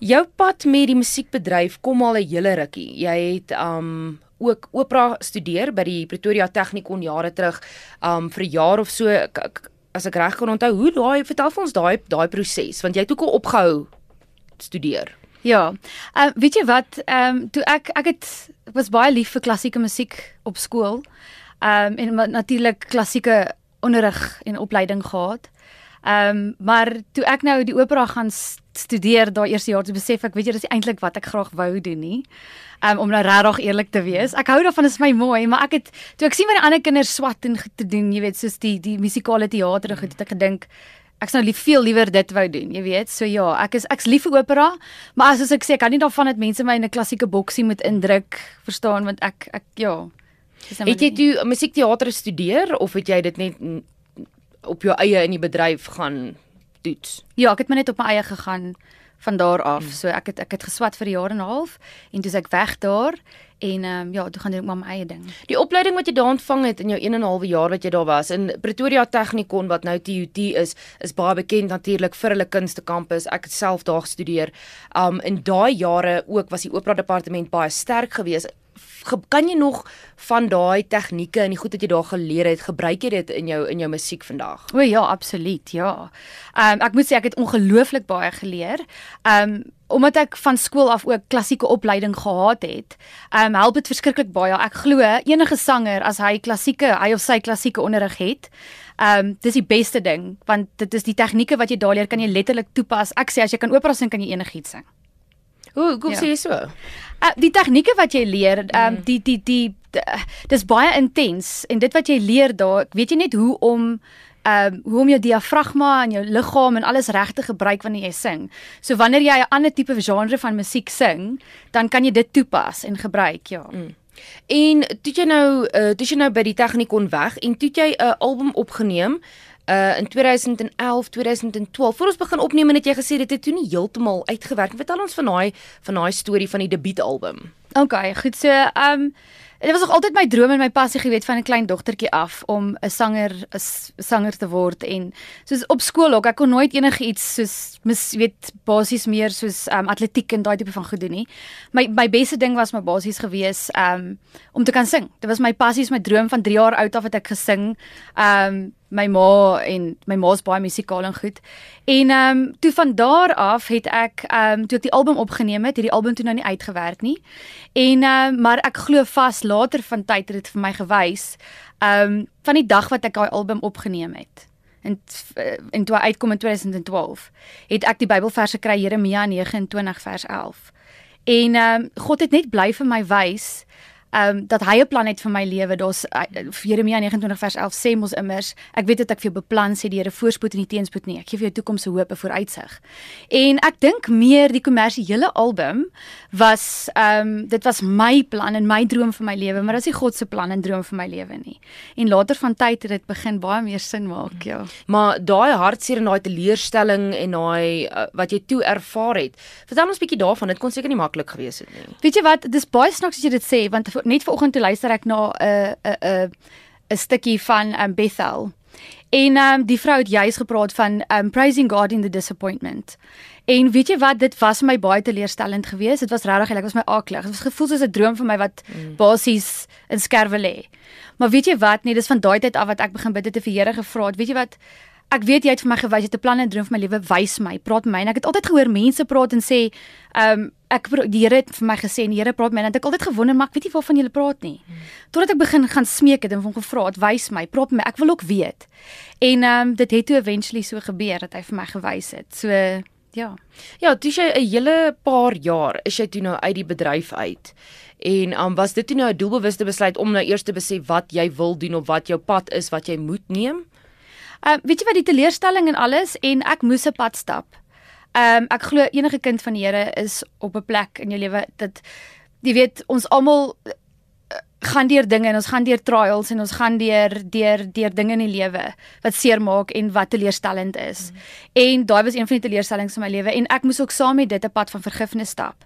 Jou pad met die musiekbedryf kom al 'n hele rukkie. Jy het um ook opera studeer by die Pretoria Technikon jare terug um vir 'n jaar of so as ek reg kan onthou. Hoe daai vertel vir ons daai daai proses want jy het ook al opgehou studeer. Ja. Ehm uh, weet jy wat, ehm um, toe ek ek het ek was baie lief vir klassieke musiek op skool. Ehm um, en natuurlik klassieke onderrig en opleiding gehad. Ehm um, maar toe ek nou die opera gaan studeer daai eerste jaar, toe besef ek, weet jy, dis eintlik wat ek graag wou doen nie. Um, om nou regtig eerlik te wees. Ek hou daarvan, dit is my mooi, maar ek het toe ek sien wat die ander kinders swat en te doen, jy weet, soos die die musikale teater en goed, het ek gedink ek's nou lief veel liewer dit wou doen, jy weet. So ja, ek is ek's lief vir opera, maar as, as ek sê ek kan nie daarvan dat mense my in 'n klassieke boksie moet indruk, verstaan, want ek ek ja. Nou het jy toe musiekteater gestudeer of het jy dit net op jou eie in die bedryf gaan toets? Ja, ek het maar net op my eie gegaan van daar af. Hmm. So ek het ek het geswat vir 'n jaar en 'n half en toe ek weg daar en ehm um, ja, toe gaan ek maar my eie ding. Die opleiding wat jy daar ontvang het in jou 1 en 'n half jaar wat jy daar was in Pretoria Technikon wat nou TUT is, is baie bekend natuurlik vir hulle kunste kampus. Ek het self daar gestudeer. Um in daai jare ook was die opera departement baie sterk geweest kan jy nog van daai tegnieke en die goed wat jy daar geleer het, gebruik jy dit in jou in jou musiek vandag? O ja, absoluut, ja. Ehm um, ek moet sê ek het ongelooflik baie geleer. Ehm um, omdat ek van skool af ook klassieke opleiding gehad het, ehm um, help dit verskriklik baie. Ek glo enige sanger as hy klassieke, hy of sy klassieke onderrig het, ehm um, dis die beste ding want dit is die tegnieke wat jy daar leer kan jy letterlik toepas. Ek sê as jy kan opera sing, kan jy enigiets sing. Hoe kom ja. sê jy so? Uh, die tegnieke wat jy leer, um, die die die dis baie intens en dit wat jy leer daar, weet jy net hoe om ehm um, hoe om jou diafragma en jou liggaam en alles reg te gebruik wanneer jy sing. So wanneer jy 'n ander tipe genre van musiek sing, dan kan jy dit toepas en gebruik, ja. Mm. En toe jy nou uh toe jy nou by die tegnikon weg en toe jy 'n uh, album opgeneem uh in 2011 2012 voor ons begin opneem het jy gesê dit het toe nie heeltemal uitgewerk vertel ons van daai van daai storie van die debuutalbum OK goed so um Dit was nog altyd my droom en my passie geweet van 'n klein dogtertjie af om 'n sanger 'n sanger te word en soos op skool ook ek kon nooit enigiets soos mis weet basies meer soos um, atletiek en daai tipe van goed doen nie. My my beste ding was my basies gewees um om te kan sing. Dit was my passie, my droom van 3 jaar oud af het ek gesing. Um my ma en my ma's baie musikaal en goed. En ehm um, toe van daar af het ek ehm um, toe ek die album opgeneem het, het die album toe nou nie uitgewerk nie. En ehm um, maar ek glo vas later van tyd het dit vir my gewys ehm um, van die dag wat ek daai album opgeneem het. En en toe uitkom in 2012 het ek die Bybelverse kry Jeremia 29 vers 11. En ehm um, God het net bly vir my wys ehm um, dat hy 'n plan het vir my lewe. Daar's Jeremia 29 vers 11 sê mos immers, ek weet dat ek vir jou beplan sê die Here voorspoed en nie teenspoed nie. Ek gee vir jou toekoms se hoop en vooruitsig. En ek dink meer die kommersiële album was ehm um, dit was my plan en my droom vir my lewe, maar dit is nie God se plan en droom vir my lewe nie. En later van tyd het dit begin baie meer sin maak, ja. Maar daai hartseer en daai teleurstelling en daai uh, wat jy toe ervaar het. Vertel ons 'n bietjie daarvan. Dit kon seker nie maklik gewees het nie. Weet jy wat? Dis baie snaaks as jy dit sê want net vanoggend toe luister ek na 'n 'n 'n 'n stukkie van um, Bethel. En um, die vrou het juis gepraat van um, praising God in the disappointment. En weet jy wat, dit was my baie teleurstellend geweest. Dit was regtig, ek was my aaklig. Dit was gevoel soos 'n droom vir my wat mm. basies in skerwe lê. Maar weet jy wat, nee, dis van daai tyd af wat ek begin bid het te vir Here gevra het. Weet jy wat, ek weet jy het vir my gewys jy het 'n plan en droom vir my lewe wys my praat met my en ek het altyd gehoor mense praat en sê ehm um, ek die Here het vir my gesê en die Here praat met my en ek altyd gewonder maar ek weet nie waarvan jy praat nie. Totdat ek begin gaan smeek het en hom gevra het wys my praat met my ek wil ook weet. En ehm um, dit het toe eventually so gebeur dat hy vir my gewys het. So ja. Ja dis jy 'n hele paar jaar is jy toe nou uit die bedryf uit. En um, was dit toe nou 'n doelbewuste besluit om nou eers te besef wat jy wil doen of wat jou pad is wat jy moet neem? Ehm uh, weet jy wat die teleurstelling en alles en ek moes 'n pad stap. Ehm um, ek glo enige kind van die Here is op 'n plek in jou lewe dat jy weet ons almal uh, gaan deur dinge en ons gaan deur trials en ons gaan deur deur deur dinge in die lewe wat seermaak en wat teleurstellend is. Mm. En daai was een van die teleurstellings in my lewe en ek moes ook saam met dit 'n pad van vergifnis stap.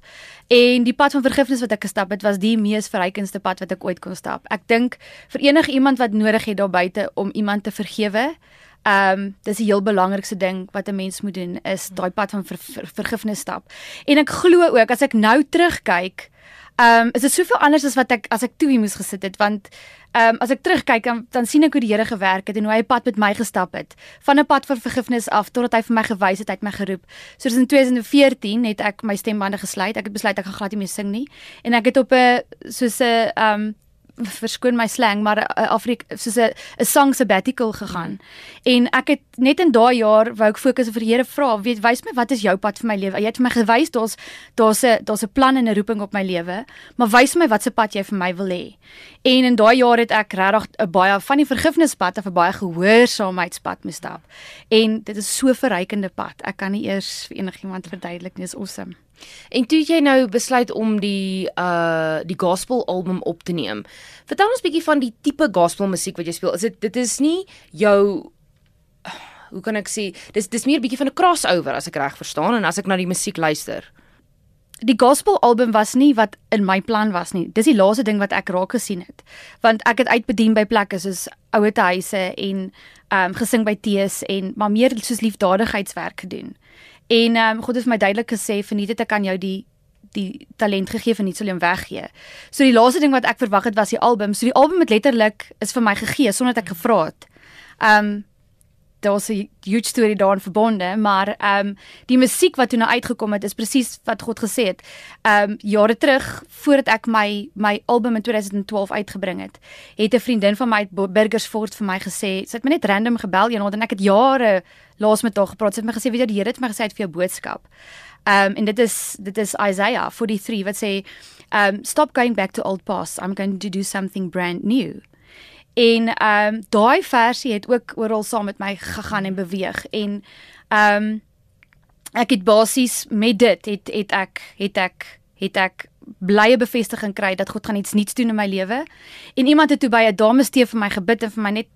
En die pad van vergifnis wat ek gestap het was die mees verrykendste pad wat ek ooit kon stap. Ek dink vir enige iemand wat nodig het daar buite om iemand te vergewe, Ehm um, dis die heel belangrikste ding wat 'n mens moet doen is daai pad van ver, ver, vergifnis stap. En ek glo ook as ek nou terugkyk, ehm um, is dit soveel anders as wat ek as ek toe hier moes gesit het want ehm um, as ek terugkyk dan, dan sien ek hoe die Here gewerk het en hoe hy 'n pad met my gestap het. Van 'n pad van vergifnis af totdat hy vir my gewys het, hy het my geroep. Soos in 2014 het ek my stembande gesluit. Ek het besluit ek gaan glad nie meer sing nie en ek het op 'n soos 'n ehm um, verskoon my slang maar uh, Afrika soos 'n 'n song sabbatical gegaan. En ek het net in daai jaar wou ek fokus op die Here vra, weet wys my wat is jou pad vir my lewe? Jy het vir my gewys daar's daar's 'n daar's 'n plan en 'n roeping op my lewe, maar wys my wat se pad jy vir my wil hê. En in daai jaar het ek regtig 'n baie van die vergifnispad of 'n baie gehoorsaamheidspad moes stap. En dit is so 'n verrykende pad. Ek kan nie eers vir enigiemand verduidelik nie, is awesome. En toe jy nou besluit om die uh die gospel album op te neem. Vertel ons bietjie van die tipe gospel musiek wat jy speel. Is dit dit is nie jou hoe kan ek sê, dis dis meer bietjie van 'n crossover as ek reg verstaan en as ek na die musiek luister. Die gospel album was nie wat in my plan was nie. Dis die laaste ding wat ek raak gesien het. Want ek het uitbedien by plekke soos ouer huise en ehm um, gesing by tees en maar meer soos liefdadigheidswerk gedoen. En ehm um, God het vir my duidelik gesê verniet dit ek kan jou die die talent gegee en nie sal hom weggee. So die laaste ding wat ek verwag het was die album. So die album het letterlik is vir my gegee sonder dat ek gevra het. Ehm um, daar's 'n huge storie daarin verbonde, maar ehm um, die musiek wat toe nou uitgekom het is presies wat God gesê het. Ehm um, jare terug voordat ek my my album in 2012 uitgebring het, het 'n vriendin van my uit Burgersfort vir my gesê, sy het my net random gebel eendag en ek het jare laas met haar gepraat. Sy het my gesê, weet jy, die Here het my gesê het vir jou boodskap. Ehm um, en dit is dit is Isaiah 43 wat sê, um, stop going back to old past. I'm going to do something brand new. En ehm um, daai versie het ook oral saam met my gegaan en beweeg en ehm um, ek het basies met dit het het ek het ek het ek blye bevestiging kry dat God gaan iets nuuts doen in my lewe. En iemand het toe by 'n dame steef vir my gebid en vir my net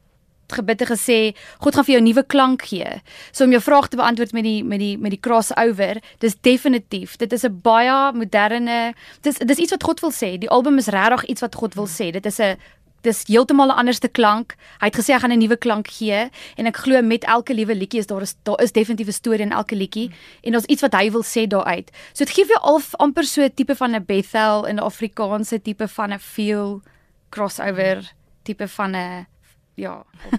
gebidte gesê God gaan vir jou 'n nuwe klank gee. So om jou vraag te beantwoord met die met die met die crossover, dis definitief. Dit is 'n baie moderne dis dis iets wat God wil sê. Die album is regtig iets wat God wil sê. Dit is 'n dis heeltemal 'n anderste klank. Hy het gesê hy gaan 'n nuwe klank gee en ek glo met elke liewe liedjie is daar is daar is definitief 'n storie in elke liedjie en daar's iets wat hy wil sê daaruit. So dit gee vir al amper so 'n tipe van 'n Bethel in 'n Afrikaanse tipe van 'n feel crossover tipe van 'n ja.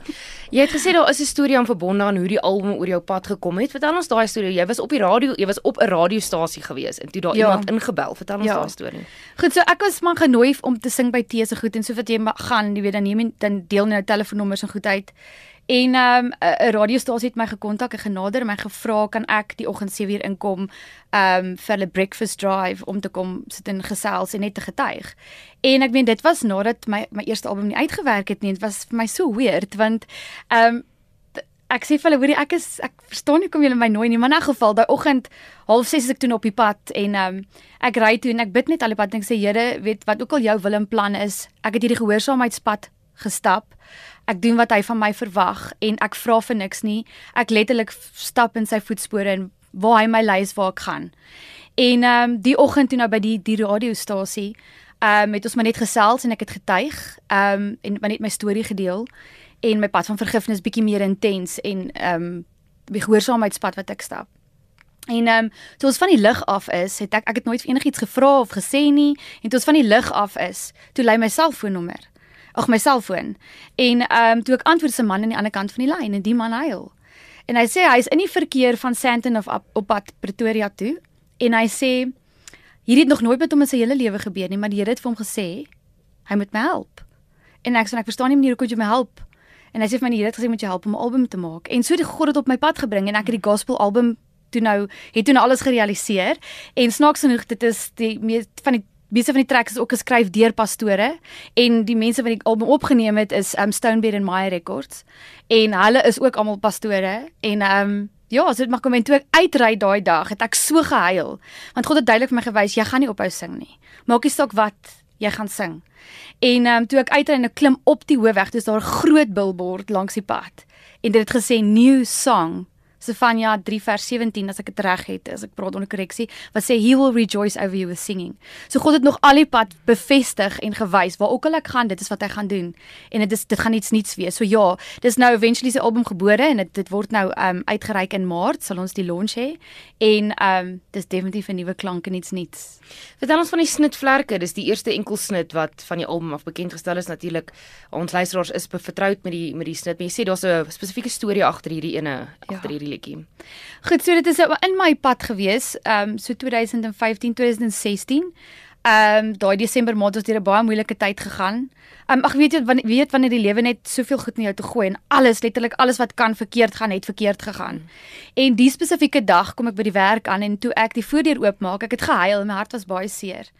jy het gesê daar is 'n storie aan verbonde aan hoe die album oor jou pad gekom het. Vertel ons daai storie. Jy was op die radio, jy was op 'n radiostasie gewees en toe daar ja. iemand ingebel. Vertel ons ja. daai storie. Goed, so ek was maar genooi om te sing by Tese goed en so wat jy gaan, jy weet dan neem dan deel nou telefoonnommers en goed uit. En ehm um, 'n radiostasie het my gekontak en genader en my gevra kan ek die oggend 7uur inkom um, vir 'n breakfast drive om te kom sit en gesels en net te getuig. En ek meen dit was nadat my my eerste album nie uitgewerk het nie. Dit was vir my so weird want um, ek sê vir hulle hoorie ek is ek verstaan nie kom julle my nooi nie, maar in 'n geval daai oggend half 6 is ek toe op die pad en ehm um, ek ry toe en ek bid net al die pad en ek sê Here, weet wat ook al jou wil en plan is, ek het hierdie gehoorsaamheidspad gestap. Ek doen wat hy van my verwag en ek vra vir niks nie. Ek letterlik stap in sy voetspore en waar hy my lei is waar ek gaan. En ehm um, die oggend toe nou by die die radiostasie, ehm um, het ons maar net gesels en ek het getuig, ehm um, en maar net my storie gedeel en my pad van vergifnis bietjie meer intens en ehm um, die gehoorsaamheidspad wat ek stap. En ehm um, toe ons van die lig af is, het ek ek het nooit enigiets gevra of gesê nie en toe ons van die lig af is, toe lei my selfoonnommer ag my selfoon. En ehm um, toe ek antwoord se man aan die ander kant van die lyn en die man huil. En hy sê hy's in die verkeer van Sandton of op, op pad Pretoria toe en hy sê hierdie het nog nooit met hom in sy hele lewe gebeur nie, maar die Here het vir hom gesê hy moet my help. En ek sê ek verstaan nie meneer hoe kon jy my help? En hy sê vir my die Here het gesê moet jy help om 'n album te maak. En so het God dit op my pad gebring en ek het die gospel album toe nou het toe nou alles gerealiseer en snaaks genoeg dit is die meer van die Meeste van die tracks is ook geskryf deur pastore en die mense wat die album opgeneem het is um Stonebed en My Records en hulle is ook almal pastore en um ja, as dit maar kom en toe ek uitry daai dag het ek so gehuil want God het duidelik vir my gewys jy gaan nie ophou sing nie. Maak nie saak wat jy gaan sing. En um toe ek uitry en ek klim op die hoofweg, dis daar 'n groot billboard langs die pad en dit het gesê new song Sefanja 3 vers 17 as ek dit reg het, as ek praat onder korreksie, wat sê he will rejoice over you with singing. So God het nog al die pad bevestig en gewys waar ook al ek gaan, dit is wat hy gaan doen. En dit is dit gaan iets nuuts wees. So ja, dis nou eventually sy album gebore en dit dit word nou um uitgereik in Maart, sal ons die launch hê. En um dis definitief 'n nuwe klank en iets nuuts. Vertel ons van die snitvlerke. Dis die eerste enkel snit wat van die album af bekend gestel is natuurlik. Ons luisteraars is vertroud met die met die snit. Maar jy sê daar's 'n spesifieke storie agter hierdie ene, ja. agter hierdie liedjie. Goed, so dit is in my pad gewees, ehm um, so 2015, 2016. Ehm um, daai Desember maand het deur 'n baie moeilike tyd gegaan. Ehm um, ag weet jy wanneer weet wanneer die lewe net soveel goed in jou te gooi en alles letterlik alles wat kan verkeerd gaan het verkeerd gegaan. En die spesifieke dag kom ek by die werk aan en toe ek die voordeur oopmaak, ek het gehuil, my hart was baie seer.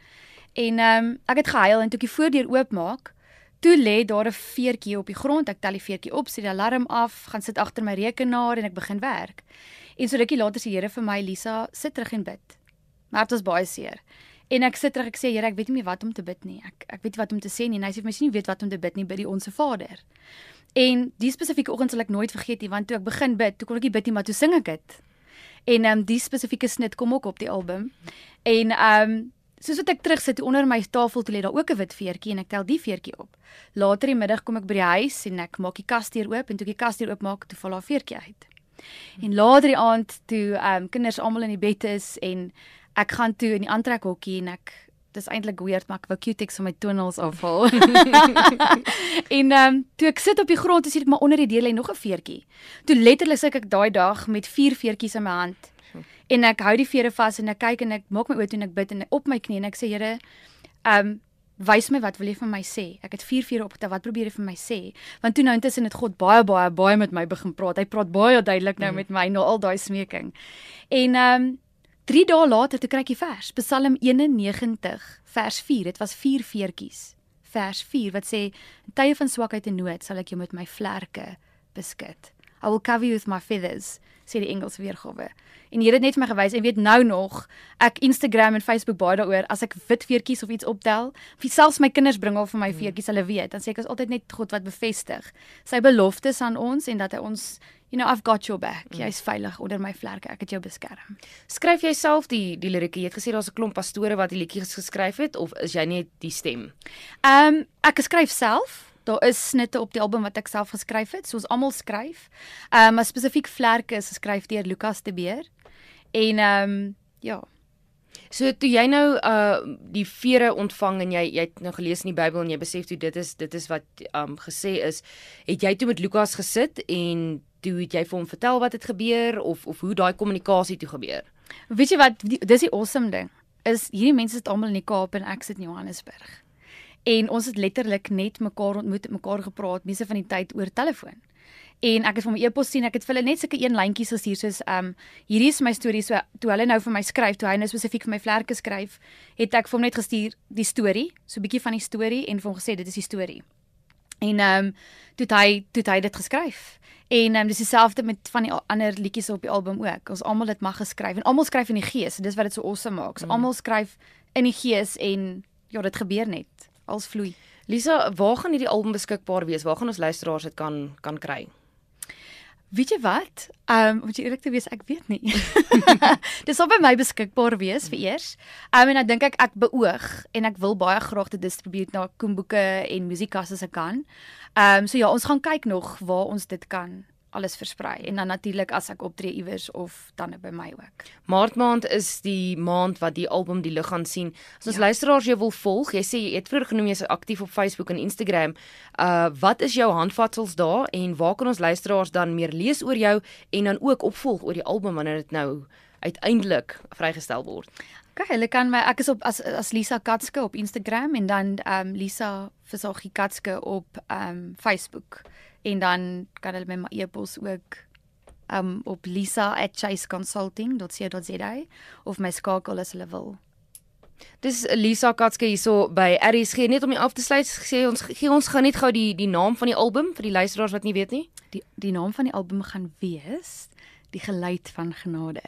En ehm um, ek het gehuil en toe ek die voordeur oopmaak, Toe lê daar 'n veertjie op die grond. Ek tel die veertjie op, sit die alarm af, gaan sit agter my rekenaar en ek begin werk. En so rukkie later sê Here vir my, Lisa, sit terug en bid. Maar dit was baie seer. En ek sit terug, ek sê Here, ek weet nie meer wat om te bid nie. Ek ek weet nie wat om te sê nie. En hy sê vir my, "Sien, weet wat om te bid nie, bid die Onse Vader." En die spesifieke oggend sal ek nooit vergeet nie, want toe ek begin bid, toe kon ek nie bid nie, maar toe sing ek dit. En ehm um, die spesifieke snit kom ook op die album. En ehm um, soos wat ek terugsit onder my tafel toe lê daar ook 'n wit veertjie en ek tel die veertjie op. Later die middag kom ek by die huis en ek maak die kasdeur oop en toe ek die kasdeur oopmaak, toe val daar veertjie uit. En later die aand toe ehm um, kinders almal in die bed is en ek gaan toe in die aantrekhokkie en ek dis eintlik weird maar ek wou Q-tex van my tonels afhaal. en ehm um, toe ek sit op die grond, sien ek maar onder die deur lê nog 'n veertjie. Toe letterlik sit ek daai dag met vier veertjies in my hand en ek hou die vere vas en ek kyk en ek maak my oë toe en ek bid en op my knie en ek sê Here, ehm um, wys my wat wil jy vir my sê? Ek het vier vere opgetel, wat probeer jy vir my sê? Want toe nou intussen het God baie baie baie met my begin praat. Hy praat baie duidelik nou mm. met my na al daai smeking. En ehm um, 3 dae later toe kry ek die vers, Psalm 91 vers 4. Dit was vier veertjies. Vers 4 wat sê: "In tye van swakheid en nood sal ek jou met my vlerke beskud." I will cover you with my feathers, sê die Engelse weergawe. En hier het net vir my gewys en weet nou nog, ek Instagram en Facebook baie daaroor as ek wit veertjies of iets optel, of selfs my kinders bring al vir my hmm. veertjies, hulle weet, dan sê ek is altyd net God wat bevestig sy beloftes aan ons en dat hy ons You know I've got your back. Hmm. Jy's veilig onder my vlerke. Ek het jou beskerm. Skryf jy self die die lirieke? Jy het gesê daar's 'n klomp pastore wat die liedjies geskryf het of is jy net die stem? Ehm um, ek skryf self. Daar is snitte op die album wat ek self geskryf het, soos almal skryf. Ehm um, maar spesifiek vlerke is geskryf deur Lukas de Beer. En ehm um, ja. So toe jy nou uh die vere ontvang en jy jy het nou gelees in die Bybel en jy besef toe dit is dit is wat um gesê is, het jy toe met Lukas gesit en toe het jy vir hom vertel wat het gebeur of of hoe daai kommunikasie toe gebeur? Weet jy wat die, dis die awesome ding is hierdie mense sit almal in die Kaap en ek sit in Johannesburg en ons het letterlik net mekaar ontmoet, mekaar gepraat, meeste van die tyd oor telefoon. En ek het van my e-pos sien, ek het vir hulle net sulke een lyntjies gestuur soos ehm um, hierdie is my storie so toe hulle nou vir my skryf, toe hy nou spesifiek vir my vlerke skryf, het ek vir hom net gestuur die storie, so 'n bietjie van die storie en vir hom gesê dit is die storie. En ehm um, toe hy toe hy dit geskryf. En ehm um, dis dieselfde met van die ander liedjies op die album ook. Ons almal dit mag geskryf en almal skryf in die gees. Dis wat dit so awesome maak. Mm. Almal skryf in die gees en ja, dit gebeur net als vloei. Lisa, waar gaan hierdie album beskikbaar wees? Waar gaan ons luisteraars dit kan kan kry? Weet jy wat? Ehm um, moet jy eerlik te wees, ek weet nie. Dit sal by my beskikbaar wees vir eers. Ehm um, en ek dink ek ek beoog en ek wil baie graag dit distribueer na koemboeke en musiekkasse se kan. Ehm um, so ja, ons gaan kyk nog waar ons dit kan alles versprei en dan natuurlik as ek optree iewers of dan by my ook. Maart maand is die maand wat die album die lig gaan sien. As ons ja. luisteraars jou wil volg, jy sê jy het vroeër genoem jy's aktief op Facebook en Instagram. Uh wat is jou handvatsels daar en waar kan ons luisteraars dan meer lees oor jou en dan ook opvolg oor die album wanneer dit nou uiteindelik vrygestel word? OK, hulle kan my ek is op as as Lisa Katske op Instagram en dan um Lisa Versagie Katske op um Facebook en dan kan hulle my e-pos ook um op lisa@chaseconsulting.co.za of my skakel as hulle wil. Dis Lisa Katske hierso by RSG net om jy af te sluit sê ons gee ons gaan net gou die die naam van die album vir die luisteraars wat nie weet nie. Die die naam van die album gaan wees Die geluid van genade.